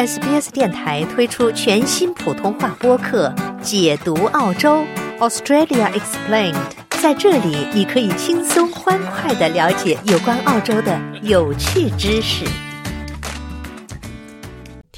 SBS 电台推出全新普通话播客《解读澳洲 Australia Explained》。在这里，你可以轻松欢快的了解有关澳洲的有趣知识。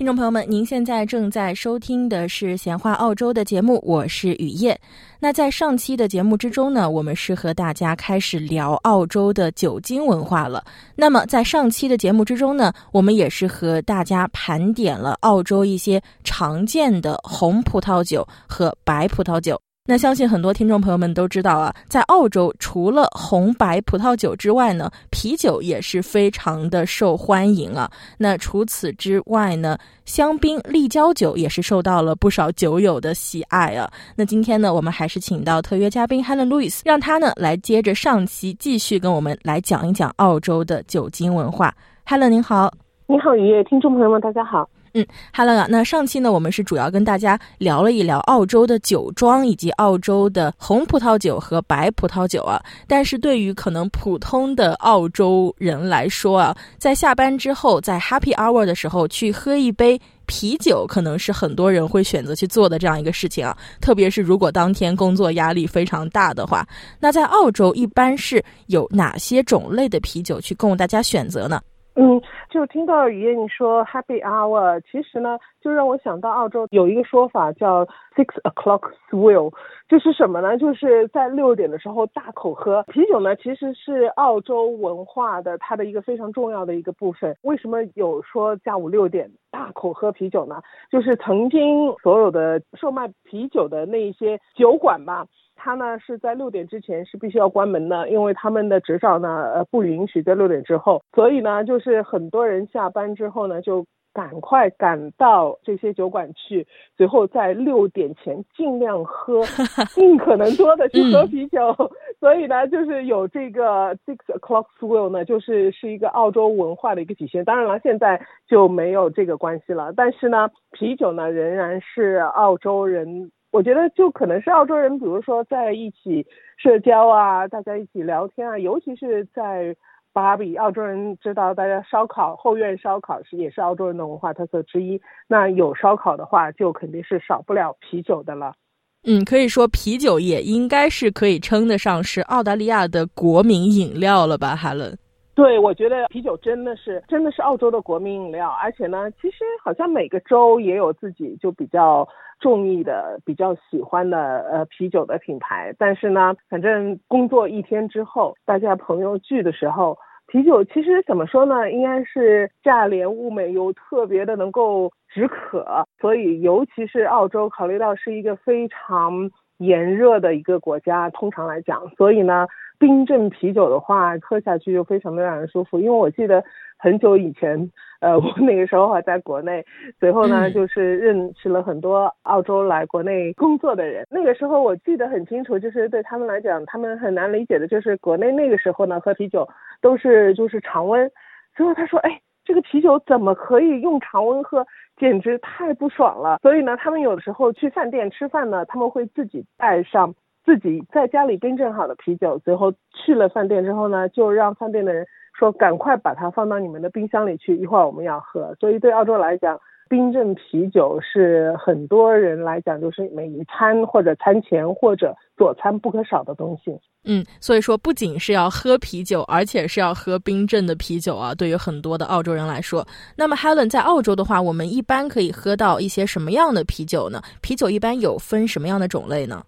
听众朋友们，您现在正在收听的是《闲话澳洲》的节目，我是雨夜。那在上期的节目之中呢，我们是和大家开始聊澳洲的酒精文化了。那么在上期的节目之中呢，我们也是和大家盘点了澳洲一些常见的红葡萄酒和白葡萄酒。那相信很多听众朋友们都知道啊，在澳洲除了红白葡萄酒之外呢，啤酒也是非常的受欢迎啊。那除此之外呢，香槟、立交酒也是受到了不少酒友的喜爱啊。那今天呢，我们还是请到特约嘉宾 Helen Lewis，让他呢来接着上期继续跟我们来讲一讲澳洲的酒精文化。Helen 您好，你好，雨夜听众朋友们，大家好。嗯，Hello 啊，那上期呢，我们是主要跟大家聊了一聊澳洲的酒庄以及澳洲的红葡萄酒和白葡萄酒啊。但是对于可能普通的澳洲人来说啊，在下班之后，在 Happy Hour 的时候去喝一杯啤酒，可能是很多人会选择去做的这样一个事情啊。特别是如果当天工作压力非常大的话，那在澳洲一般是有哪些种类的啤酒去供大家选择呢？嗯，就听到雨燕你说 Happy Hour，其实呢，就让我想到澳洲有一个说法叫 Six O'clock Swill，就是什么呢？就是在六点的时候大口喝啤酒呢。其实是澳洲文化的它的一个非常重要的一个部分。为什么有说下午六点大口喝啤酒呢？就是曾经所有的售卖啤酒的那一些酒馆吧。它呢是在六点之前是必须要关门的，因为他们的执照呢呃不允许在六点之后，所以呢就是很多人下班之后呢就赶快赶到这些酒馆去，随后在六点前尽量喝，尽可能多的去喝啤酒，所以呢就是有这个 six o'clock swill 呢就是是一个澳洲文化的一个体现，当然了现在就没有这个关系了，但是呢啤酒呢仍然是澳洲人。我觉得就可能是澳洲人，比如说在一起社交啊，大家一起聊天啊，尤其是在芭比，澳洲人知道大家烧烤后院烧烤是也是澳洲人的文化特色之一。那有烧烤的话，就肯定是少不了啤酒的了。嗯，可以说啤酒也应该是可以称得上是澳大利亚的国民饮料了吧，哈伦？对，我觉得啤酒真的是真的是澳洲的国民饮料，而且呢，其实好像每个州也有自己就比较。中意的比较喜欢的呃啤酒的品牌，但是呢，反正工作一天之后，大家朋友聚的时候，啤酒其实怎么说呢，应该是价廉物美又特别的能够止渴，所以尤其是澳洲，考虑到是一个非常炎热的一个国家，通常来讲，所以呢，冰镇啤酒的话，喝下去就非常的让人舒服，因为我记得。很久以前，呃，我那个时候还在国内，随后呢，就是认识了很多澳洲来国内工作的人。那个时候我记得很清楚，就是对他们来讲，他们很难理解的，就是国内那个时候呢，喝啤酒都是就是常温。最后他说，哎，这个啤酒怎么可以用常温喝？简直太不爽了。所以呢，他们有的时候去饭店吃饭呢，他们会自己带上自己在家里冰镇好的啤酒，随后去了饭店之后呢，就让饭店的人。说赶快把它放到你们的冰箱里去，一会儿我们要喝。所以对澳洲来讲，冰镇啤酒是很多人来讲就是每一餐或者餐前或者佐餐不可少的东西。嗯，所以说不仅是要喝啤酒，而且是要喝冰镇的啤酒啊。对于很多的澳洲人来说，那么 Helen 在澳洲的话，我们一般可以喝到一些什么样的啤酒呢？啤酒一般有分什么样的种类呢？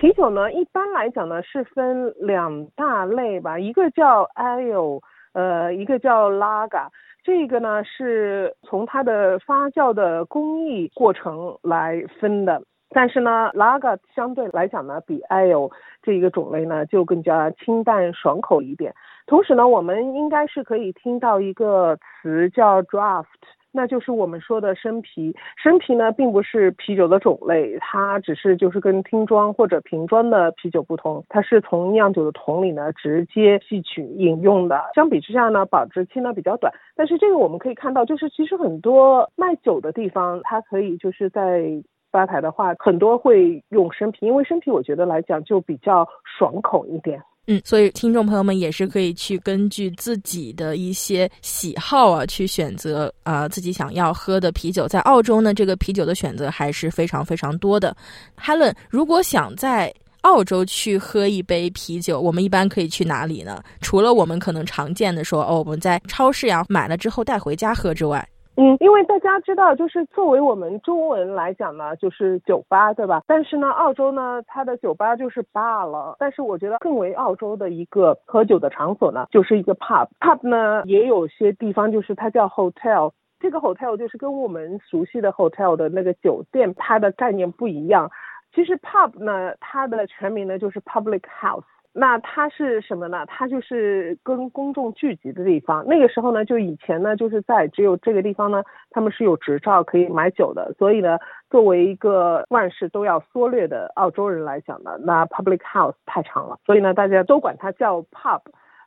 啤酒呢，一般来讲呢是分两大类吧，一个叫 Ale。呃，一个叫拉嘎，这个呢是从它的发酵的工艺过程来分的，但是呢，拉嘎相对来讲呢，比 ale 这一个种类呢就更加清淡爽口一点。同时呢，我们应该是可以听到一个词叫 draft。那就是我们说的生啤，生啤呢并不是啤酒的种类，它只是就是跟听装或者瓶装的啤酒不同，它是从酿酒的桶里呢直接吸取饮用的。相比之下呢，保质期呢比较短。但是这个我们可以看到，就是其实很多卖酒的地方，它可以就是在吧台的话，很多会用生啤，因为生啤我觉得来讲就比较爽口一点。嗯，所以听众朋友们也是可以去根据自己的一些喜好啊，去选择啊自己想要喝的啤酒。在澳洲呢，这个啤酒的选择还是非常非常多的。Helen，如果想在澳洲去喝一杯啤酒，我们一般可以去哪里呢？除了我们可能常见的说哦，我们在超市呀买了之后带回家喝之外。嗯，因为大家知道，就是作为我们中文来讲呢，就是酒吧，对吧？但是呢，澳洲呢，它的酒吧就是 bar 了。但是我觉得更为澳洲的一个喝酒的场所呢，就是一个 pub。pub 呢，也有些地方就是它叫 hotel。这个 hotel 就是跟我们熟悉的 hotel 的那个酒店，它的概念不一样。其实 pub 呢，它的全名呢就是 public house。那它是什么呢？它就是跟公众聚集的地方。那个时候呢，就以前呢，就是在只有这个地方呢，他们是有执照可以买酒的。所以呢，作为一个万事都要缩略的澳洲人来讲呢，那 public house 太长了，所以呢，大家都管它叫 pub。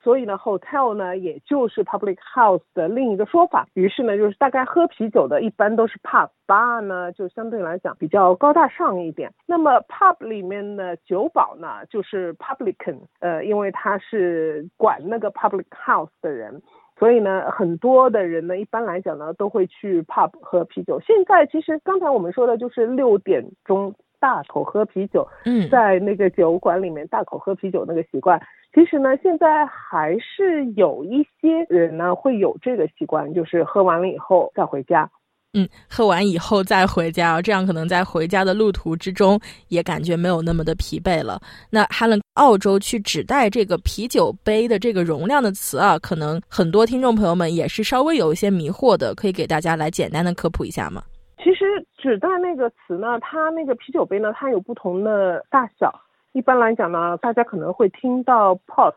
所以呢，hotel 呢，也就是 public house 的另一个说法。于是呢，就是大概喝啤酒的，一般都是 pub，bar 呢就相对来讲比较高大上一点。那么 pub 里面的酒保呢，就是 publican，呃，因为他是管那个 public house 的人，所以呢，很多的人呢，一般来讲呢，都会去 pub 喝啤酒。现在其实刚才我们说的就是六点钟大口喝啤酒，嗯，在那个酒馆里面大口喝啤酒那个习惯。其实呢，现在还是有一些人呢会有这个习惯，就是喝完了以后再回家。嗯，喝完以后再回家，这样可能在回家的路途之中也感觉没有那么的疲惫了。那 Helen，澳洲去指代这个啤酒杯的这个容量的词啊，可能很多听众朋友们也是稍微有一些迷惑的，可以给大家来简单的科普一下吗？其实纸袋那个词呢，它那个啤酒杯呢，它有不同的大小。一般来讲呢，大家可能会听到 pot、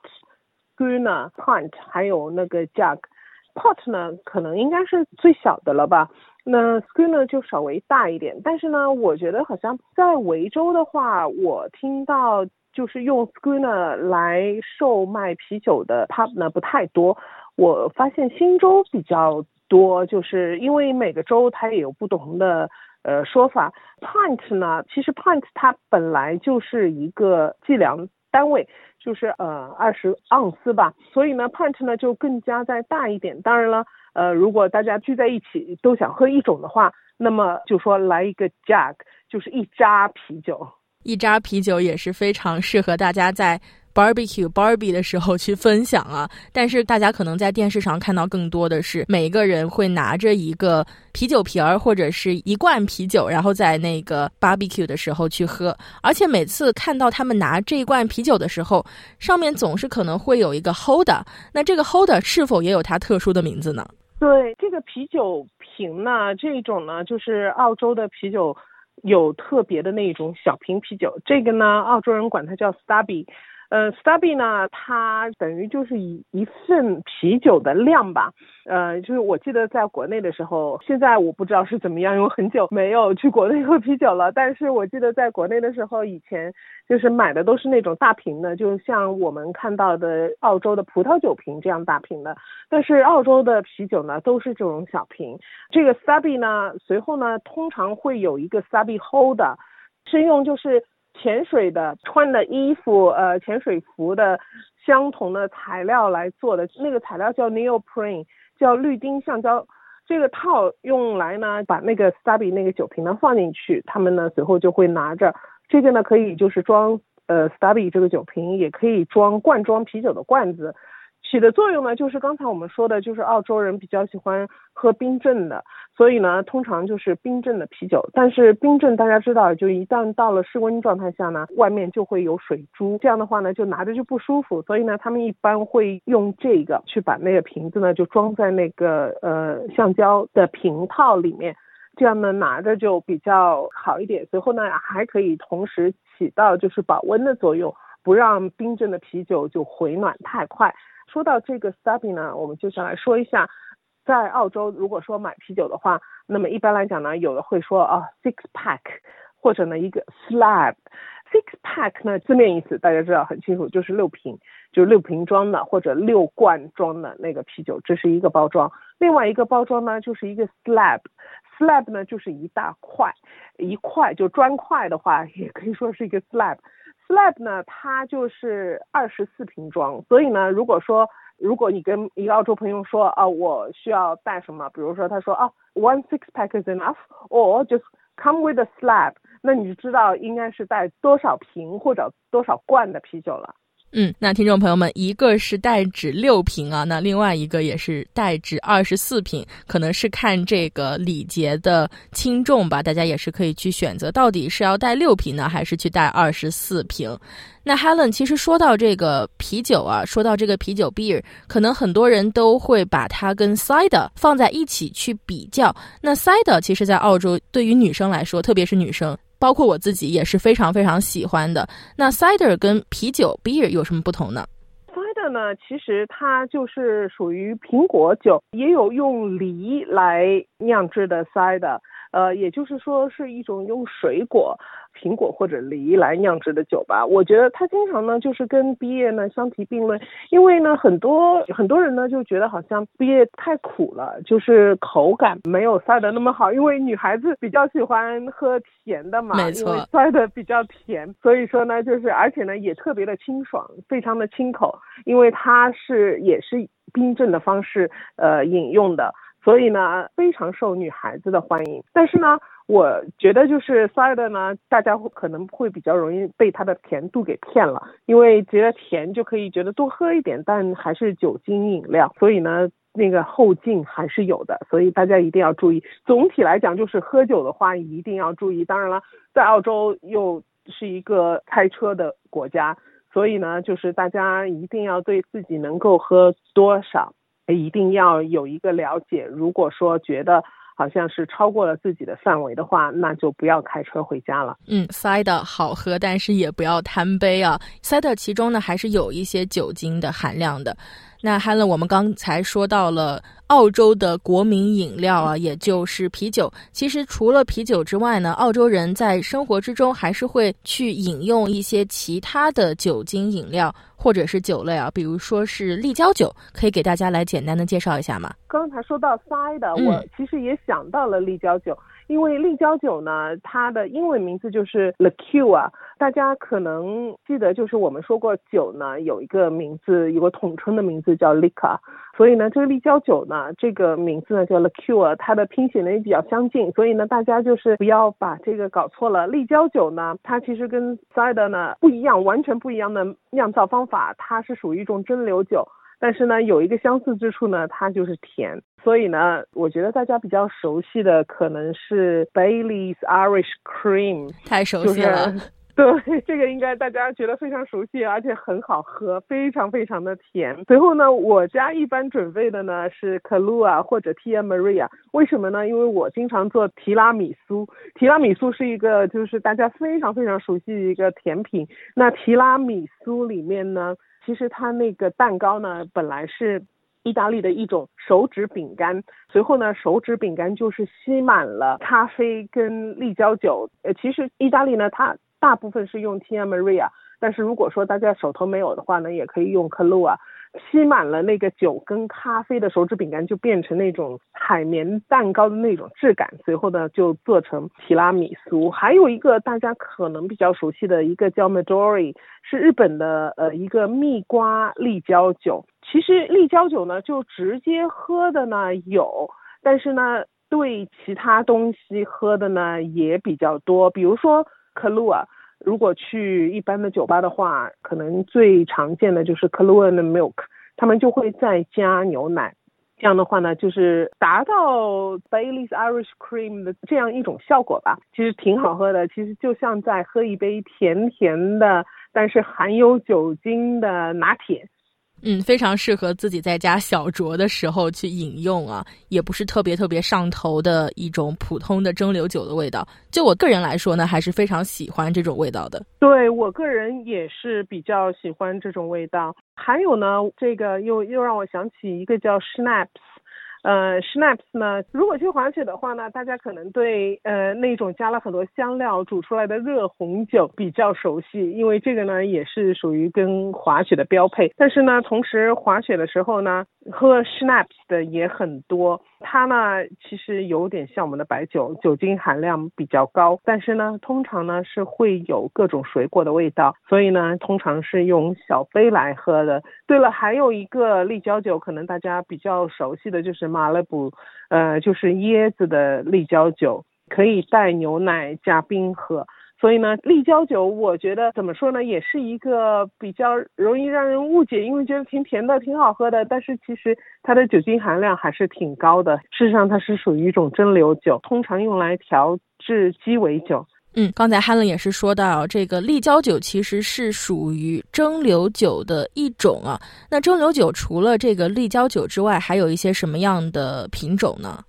schooner、pint，还有那个 jug。pot 呢，可能应该是最小的了吧？那 schooner 就稍微大一点。但是呢，我觉得好像在维州的话，我听到就是用 schooner 来售卖啤酒的 pub 呢不太多。我发现新州比较多，就是因为每个州它也有不同的。呃，说法 pint 呢，其实 pint 它本来就是一个计量单位，就是呃二十盎司吧，所以呢 pint 呢就更加再大一点。当然了，呃，如果大家聚在一起都想喝一种的话，那么就说来一个 jug，就是一扎啤酒。一扎啤酒也是非常适合大家在。Barbecue barbie 的时候去分享啊，但是大家可能在电视上看到更多的是每个人会拿着一个啤酒瓶儿或者是一罐啤酒，然后在那个 barbecue 的时候去喝，而且每次看到他们拿这一罐啤酒的时候，上面总是可能会有一个 holder，那这个 holder 是否也有它特殊的名字呢？对，这个啤酒瓶呢，这种呢就是澳洲的啤酒有特别的那种小瓶啤酒，这个呢澳洲人管它叫 stubby。呃，Stubby 呢，它等于就是一一份啤酒的量吧。呃，就是我记得在国内的时候，现在我不知道是怎么样，因为很久没有去国内喝啤酒了。但是我记得在国内的时候，以前就是买的都是那种大瓶的，就像我们看到的澳洲的葡萄酒瓶这样大瓶的。但是澳洲的啤酒呢，都是这种小瓶。这个 Stubby 呢，随后呢，通常会有一个 Stubby Hold，是用就是。潜水的穿的衣服，呃，潜水服的相同的材料来做的，那个材料叫 neoprene，叫绿丁橡胶。这个套用来呢，把那个 stubby 那个酒瓶呢放进去，他们呢随后就会拿着这个呢，可以就是装呃 stubby 这个酒瓶，也可以装罐装啤酒的罐子。起的作用呢，就是刚才我们说的，就是澳洲人比较喜欢喝冰镇的，所以呢，通常就是冰镇的啤酒。但是冰镇大家知道，就一旦到了室温状态下呢，外面就会有水珠，这样的话呢，就拿着就不舒服。所以呢，他们一般会用这个去把那个瓶子呢，就装在那个呃橡胶的瓶套里面，这样呢拿着就比较好一点。随后呢，还可以同时起到就是保温的作用，不让冰镇的啤酒就回暖太快。说到这个 stubby 呢，我们就想来说一下，在澳洲如果说买啤酒的话，那么一般来讲呢，有的会说啊 six pack，或者呢一个 slab。six pack 呢字面意思大家知道很清楚，就是六瓶，就是六瓶装的或者六罐装的那个啤酒，这是一个包装。另外一个包装呢就是一个 slab，slab 呢就是一大块，一块就砖块的话，也可以说是一个 slab。Slab 呢，它就是二十四瓶装，所以呢，如果说如果你跟一个澳洲朋友说啊，我需要带什么，比如说他说啊，one six pack is enough，or just come with a slab，那你就知道应该是带多少瓶或者多少罐的啤酒了。嗯，那听众朋友们，一个是代指六瓶啊，那另外一个也是代指二十四瓶，可能是看这个礼节的轻重吧，大家也是可以去选择，到底是要带六瓶呢，还是去带二十四瓶？那 Helen，其实说到这个啤酒啊，说到这个啤酒 beer，可能很多人都会把它跟 cider 放在一起去比较。那 cider 其实，在澳洲对于女生来说，特别是女生。包括我自己也是非常非常喜欢的。那 cider 跟啤酒 beer 有什么不同呢？cider 呢，其实它就是属于苹果酒，也有用梨来酿制的 cider，呃，也就是说是一种用水果。苹果或者梨来酿制的酒吧，我觉得它经常呢就是跟毕业呢相提并论，因为呢很多很多人呢就觉得好像毕业太苦了，就是口感没有塞的那么好，因为女孩子比较喜欢喝甜的嘛，没错，塞的比较甜，所以说呢就是而且呢也特别的清爽，非常的清口，因为它是也是冰镇的方式呃饮用的，所以呢非常受女孩子的欢迎，但是呢。我觉得就是 cider 呢，大家会可能会比较容易被它的甜度给骗了，因为觉得甜就可以觉得多喝一点，但还是酒精饮料，所以呢，那个后劲还是有的，所以大家一定要注意。总体来讲，就是喝酒的话一定要注意。当然了，在澳洲又是一个开车的国家，所以呢，就是大家一定要对自己能够喝多少，一定要有一个了解。如果说觉得，好像是超过了自己的范围的话，那就不要开车回家了。嗯塞的好喝，但是也不要贪杯啊。塞的其中呢还是有一些酒精的含量的。那 Helen，我们刚才说到了澳洲的国民饮料啊，也就是啤酒。其实除了啤酒之外呢，澳洲人在生活之中还是会去饮用一些其他的酒精饮料或者是酒类啊，比如说是立交酒，可以给大家来简单的介绍一下吗？刚才说到 cider，我其实也想到了立交酒。因为立交酒呢，它的英文名字就是 liqueur，大家可能记得，就是我们说过酒呢有一个名字，有个统称的名字叫 liquor，所以呢，这个立交酒呢，这个名字呢叫 liqueur，它的拼写呢也比较相近，所以呢，大家就是不要把这个搞错了。立交酒呢，它其实跟 cider 呢不一样，完全不一样的酿造方法，它是属于一种蒸馏酒。但是呢，有一个相似之处呢，它就是甜。所以呢，我觉得大家比较熟悉的可能是 Bailey's Irish Cream，太熟悉了。对，这个应该大家觉得非常熟悉，而且很好喝，非常非常的甜。随后呢，我家一般准备的呢是 Kahlua 或者 Tia Maria。为什么呢？因为我经常做提拉米苏，提拉米苏是一个就是大家非常非常熟悉的一个甜品。那提拉米苏里面呢？其实它那个蛋糕呢，本来是意大利的一种手指饼干，随后呢，手指饼干就是吸满了咖啡跟立交酒。呃，其实意大利呢，它大部分是用 Tia Maria，但是如果说大家手头没有的话呢，也可以用 Calua。吸满了那个酒跟咖啡的手指饼干就变成那种海绵蛋糕的那种质感，随后呢就做成提拉米苏。还有一个大家可能比较熟悉的一个叫 Midori，是日本的呃一个蜜瓜立交酒。其实立交酒呢就直接喝的呢有，但是呢对其他东西喝的呢也比较多，比如说可露啊。如果去一般的酒吧的话，可能最常见的就是 Kahlua 的 milk，他们就会再加牛奶，这样的话呢，就是达到 Bailey's Irish Cream 的这样一种效果吧。其实挺好喝的，其实就像在喝一杯甜甜的，但是含有酒精的拿铁。嗯，非常适合自己在家小酌的时候去饮用啊，也不是特别特别上头的一种普通的蒸馏酒的味道。就我个人来说呢，还是非常喜欢这种味道的。对我个人也是比较喜欢这种味道。还有呢，这个又又让我想起一个叫 Schnapps，呃，schnapps 呢，如果去滑雪的话呢，大家可能对呃那种加了很多香料煮出来的热红酒比较熟悉，因为这个呢也是属于跟滑雪的标配。但是呢，同时滑雪的时候呢，喝 schnapps 的也很多。它呢，其实有点像我们的白酒，酒精含量比较高，但是呢，通常呢是会有各种水果的味道，所以呢，通常是用小杯来喝的。对了，还有一个立交酒，可能大家比较熟悉的就是马勒布，呃，就是椰子的立交酒，可以带牛奶加冰喝。所以呢，立交酒我觉得怎么说呢，也是一个比较容易让人误解，因为觉得挺甜的，挺好喝的，但是其实它的酒精含量还是挺高的。事实上，它是属于一种蒸馏酒，通常用来调制鸡尾酒。嗯，刚才 Helen 也是说到，这个立交酒其实是属于蒸馏酒的一种啊。那蒸馏酒除了这个立交酒之外，还有一些什么样的品种呢？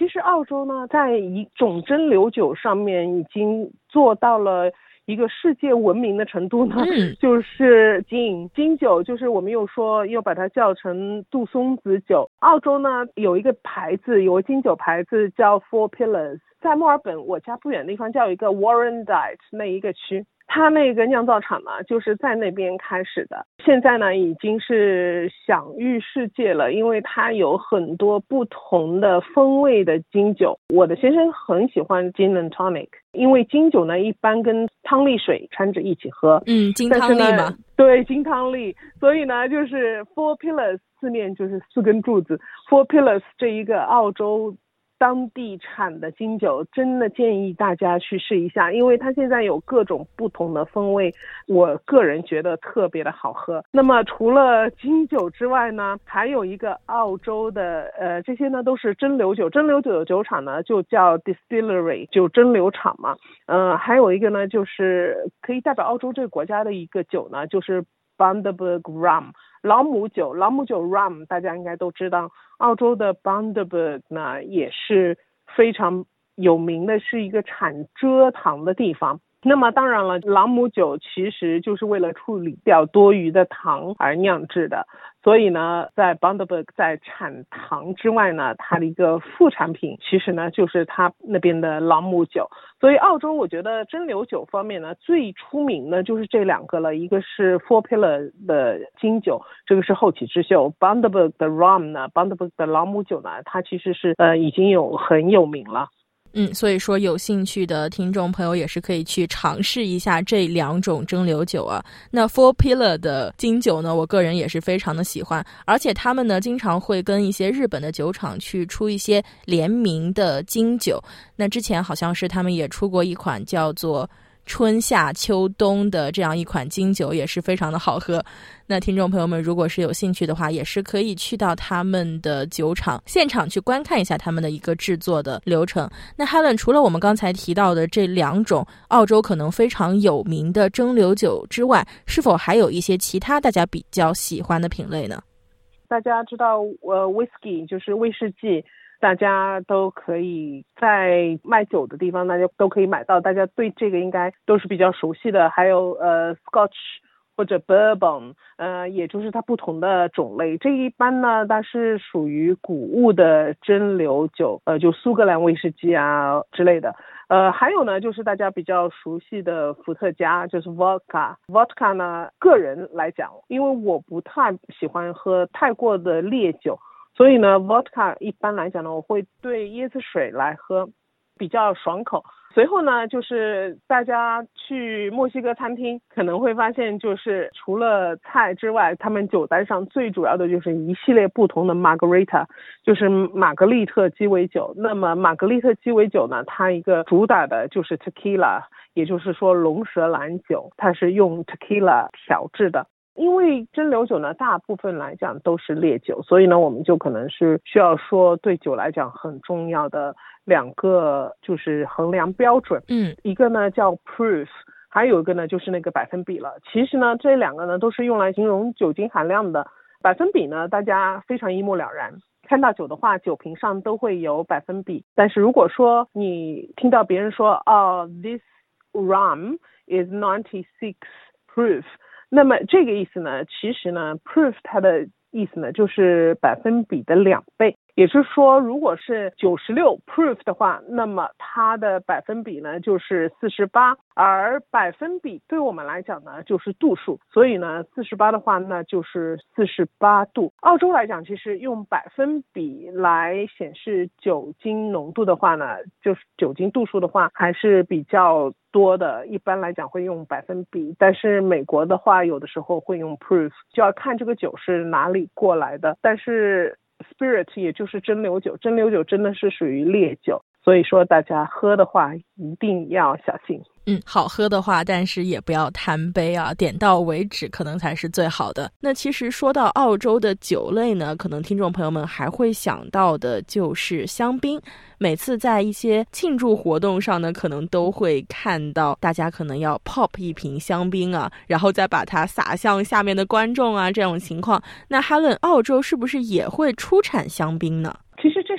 其实澳洲呢，在一种蒸馏酒上面已经做到了一个世界闻名的程度呢，就是金金酒，就是我们又说又把它叫成杜松子酒。澳洲呢有一个牌子，有个金酒牌子叫 Four Pillars，在墨尔本我家不远的地方叫一个 Warrandyte 那一个区。它那个酿造厂嘛，就是在那边开始的，现在呢已经是享誉世界了，因为它有很多不同的风味的金酒。我的先生很喜欢 Gin and Tonic，因为金酒呢一般跟汤力水掺着一起喝，嗯，金汤力嘛，对，金汤力。所以呢，就是 Four Pillars 四面就是四根柱子，Four Pillars 这一个澳洲。当地产的金酒真的建议大家去试一下，因为它现在有各种不同的风味，我个人觉得特别的好喝。那么除了金酒之外呢，还有一个澳洲的，呃，这些呢都是蒸馏酒，蒸馏酒的酒厂呢就叫 distillery，就蒸馏厂嘛。呃，还有一个呢就是可以代表澳洲这个国家的一个酒呢，就是 Bundaberg Rum。朗姆酒，朗姆酒 rum 大家应该都知道，澳洲的 Bundaberg 呢也是非常有名的，是一个产蔗糖的地方。那么当然了，朗姆酒其实就是为了处理掉多余的糖而酿制的。所以呢，在 Bundaberg 在产糖之外呢，它的一个副产品其实呢就是它那边的朗姆酒。所以澳洲我觉得蒸馏酒方面呢最出名的就是这两个了，一个是 Four Pillar 的金酒，这个是后起之秀；Bundaberg 的 Rum 呢，Bundaberg 的朗姆酒呢，它其实是呃已经有很有名了。嗯，所以说有兴趣的听众朋友也是可以去尝试一下这两种蒸馏酒啊。那 Four Pillar 的金酒呢，我个人也是非常的喜欢，而且他们呢经常会跟一些日本的酒厂去出一些联名的金酒。那之前好像是他们也出过一款叫做。春夏秋冬的这样一款金酒也是非常的好喝。那听众朋友们，如果是有兴趣的话，也是可以去到他们的酒厂现场去观看一下他们的一个制作的流程。那 Helen，除了我们刚才提到的这两种澳洲可能非常有名的蒸馏酒之外，是否还有一些其他大家比较喜欢的品类呢？大家知道，呃，whisky 就是威士忌。大家都可以在卖酒的地方，大家都可以买到。大家对这个应该都是比较熟悉的。还有呃，Scotch 或者 Bourbon，呃，也就是它不同的种类。这一般呢，它是属于谷物的蒸馏酒，呃，就苏格兰威士忌啊之类的。呃，还有呢，就是大家比较熟悉的伏特加，就是 Vodka。Vodka 呢，个人来讲，因为我不太喜欢喝太过的烈酒。所以呢，vodka 一般来讲呢，我会兑椰子水来喝，比较爽口。随后呢，就是大家去墨西哥餐厅可能会发现，就是除了菜之外，他们酒单上最主要的就是一系列不同的 margarita，就是玛格丽特鸡尾酒。那么玛格丽特鸡尾酒呢，它一个主打的就是 tequila，也就是说龙舌兰酒，它是用 tequila 调制的。因为蒸馏酒呢，大部分来讲都是烈酒，所以呢，我们就可能是需要说对酒来讲很重要的两个就是衡量标准，嗯，一个呢叫 proof，还有一个呢就是那个百分比了。其实呢，这两个呢都是用来形容酒精含量的。百分比呢，大家非常一目了然，看到酒的话，酒瓶上都会有百分比。但是如果说你听到别人说，哦，this rum is ninety six proof。那么这个意思呢，其实呢，proof 它的意思呢？就是百分比的两倍。也就是说，如果是九十六 proof 的话，那么它的百分比呢就是四十八，而百分比对我们来讲呢就是度数，所以呢四十八的话那就是四十八度。澳洲来讲，其实用百分比来显示酒精浓度的话呢，就是酒精度数的话还是比较多的。一般来讲会用百分比，但是美国的话有的时候会用 proof，就要看这个酒是哪里过来的。但是 Spirit 也就是蒸馏酒，蒸馏酒真的是属于烈酒，所以说大家喝的话一定要小心。嗯，好喝的话，但是也不要贪杯啊，点到为止可能才是最好的。那其实说到澳洲的酒类呢，可能听众朋友们还会想到的就是香槟。每次在一些庆祝活动上呢，可能都会看到大家可能要 pop 一瓶香槟啊，然后再把它洒向下面的观众啊，这种情况。那 Helen，澳洲是不是也会出产香槟呢？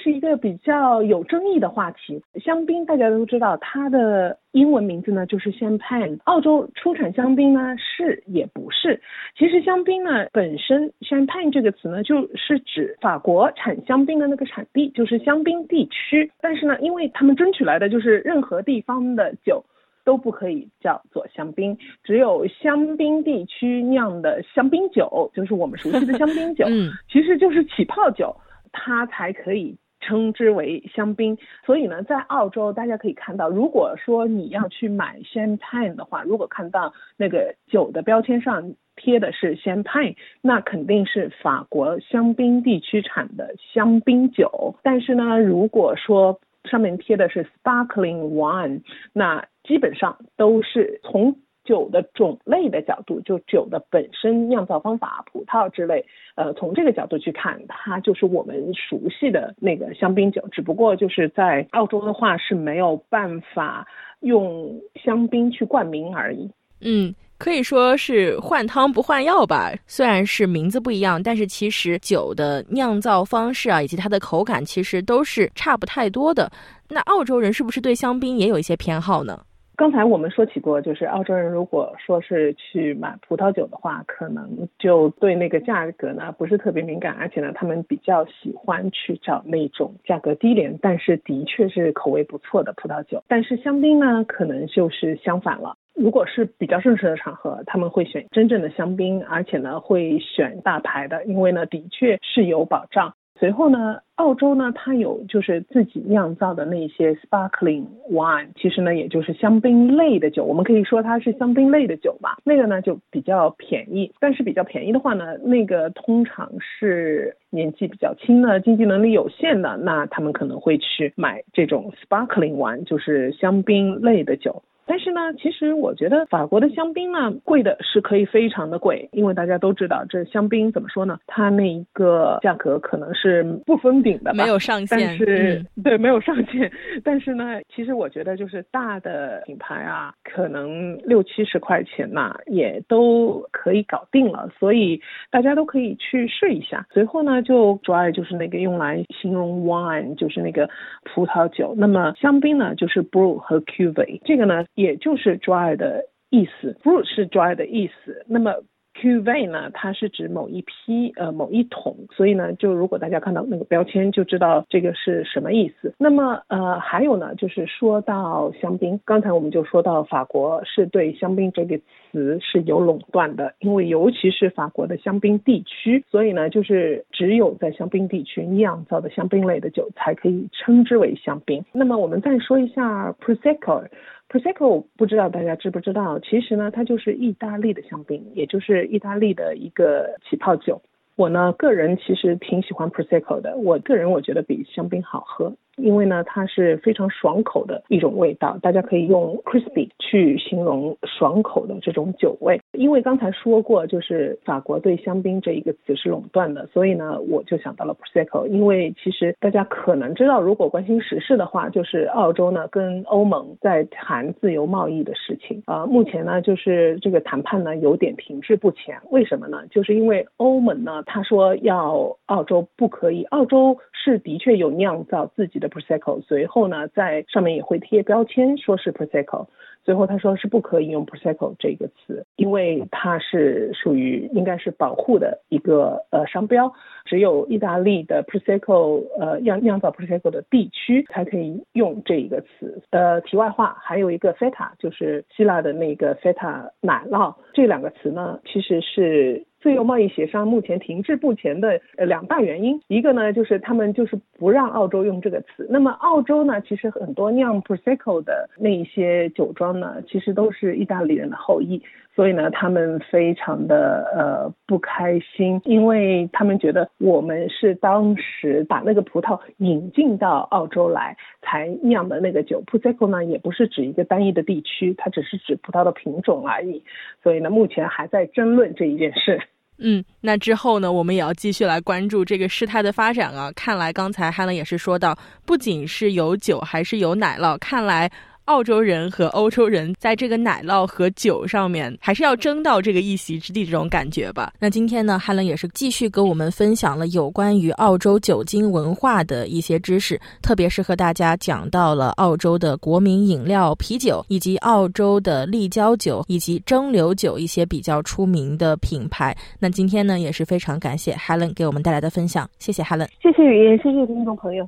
是一个比较有争议的话题。香槟大家都知道，它的英文名字呢就是 Champagne。澳洲出产香槟呢是也不是？其实香槟呢本身 Champagne 这个词呢就是指法国产香槟的那个产地，就是香槟地区。但是呢，因为他们争取来的就是任何地方的酒都不可以叫做香槟，只有香槟地区酿的香槟酒，就是我们熟悉的香槟酒，嗯，其实就是起泡酒。它才可以称之为香槟，所以呢，在澳洲大家可以看到，如果说你要去买 champagne 的话，如果看到那个酒的标签上贴的是 champagne，那肯定是法国香槟地区产的香槟酒。但是呢，如果说上面贴的是 sparkling wine，那基本上都是从酒的种类的角度，就酒的本身酿造方法、葡萄之类，呃，从这个角度去看，它就是我们熟悉的那个香槟酒。只不过就是在澳洲的话是没有办法用香槟去冠名而已。嗯，可以说是换汤不换药吧。虽然是名字不一样，但是其实酒的酿造方式啊，以及它的口感其实都是差不太多的。那澳洲人是不是对香槟也有一些偏好呢？刚才我们说起过，就是澳洲人如果说是去买葡萄酒的话，可能就对那个价格呢不是特别敏感，而且呢，他们比较喜欢去找那种价格低廉，但是的确是口味不错的葡萄酒。但是香槟呢，可能就是相反了。如果是比较正式的场合，他们会选真正的香槟，而且呢会选大牌的，因为呢的确是有保障。随后呢，澳洲呢，它有就是自己酿造的那些 sparkling wine，其实呢，也就是香槟类的酒，我们可以说它是香槟类的酒吧。那个呢就比较便宜，但是比较便宜的话呢，那个通常是年纪比较轻的、经济能力有限的，那他们可能会去买这种 sparkling wine，就是香槟类的酒。但是呢，其实我觉得法国的香槟呢，贵的是可以非常的贵，因为大家都知道这香槟怎么说呢？它那一个价格可能是不封顶的，没有上限。但是 对，没有上限。但是呢，其实我觉得就是大的品牌啊，可能六七十块钱呐，也都可以搞定了。所以大家都可以去试一下。随后呢，就主要就是那个用来形容 wine，就是那个葡萄酒。那么香槟呢，就是 brew 和 cuvee，这个呢。也就是 dry 的意思，fruit 是 dry 的意思。那么 cuve 呢，它是指某一批呃某一桶，所以呢，就如果大家看到那个标签，就知道这个是什么意思。那么呃还有呢，就是说到香槟，刚才我们就说到法国是对香槟这个词是有垄断的，因为尤其是法国的香槟地区，所以呢，就是只有在香槟地区酿造的香槟类的酒才可以称之为香槟。那么我们再说一下 prosecco。Prosecco 不知道大家知不知道，其实呢，它就是意大利的香槟，也就是意大利的一个起泡酒。我呢，个人其实挺喜欢 Prosecco 的，我个人我觉得比香槟好喝。因为呢，它是非常爽口的一种味道，大家可以用 crispy 去形容爽口的这种酒味。因为刚才说过，就是法国对香槟这一个词是垄断的，所以呢，我就想到了 prosecco。因为其实大家可能知道，如果关心时事的话，就是澳洲呢跟欧盟在谈自由贸易的事情啊。目前呢，就是这个谈判呢有点停滞不前。为什么呢？就是因为欧盟呢，他说要澳洲不可以，澳洲是的确有酿造自己的 prosecco，随后呢在上面也会贴标签说是 prosecco。最后他说是不可以用 prosecco 这个词，因为它是属于应该是保护的一个呃商标，只有意大利的 prosecco 呃酿酿造 prosecco 的地区才可以用这一个词。呃，题外话，还有一个 feta，就是希腊的那个 feta 奶酪，这两个词呢其实是。自由贸易协商目前停滞不前的呃两大原因，一个呢就是他们就是不让澳洲用这个词。那么澳洲呢，其实很多酿 prosecco 的那一些酒庄呢，其实都是意大利人的后裔，所以呢，他们非常的呃不开心，因为他们觉得我们是当时把那个葡萄引进到澳洲来才酿的那个酒。prosecco 呢也不是指一个单一的地区，它只是指葡萄的品种而已。所以呢，目前还在争论这一件事。嗯，那之后呢，我们也要继续来关注这个事态的发展啊。看来刚才汉伦也是说到，不仅是有酒，还是有奶酪。看来。澳洲人和欧洲人在这个奶酪和酒上面，还是要争到这个一席之地这种感觉吧。那今天呢，汉伦也是继续跟我们分享了有关于澳洲酒精文化的一些知识，特别是和大家讲到了澳洲的国民饮料啤酒，以及澳洲的立交酒以及蒸馏酒一些比较出名的品牌。那今天呢，也是非常感谢 Helen 给我们带来的分享，谢谢 Helen，谢谢雨燕，谢谢听众朋友。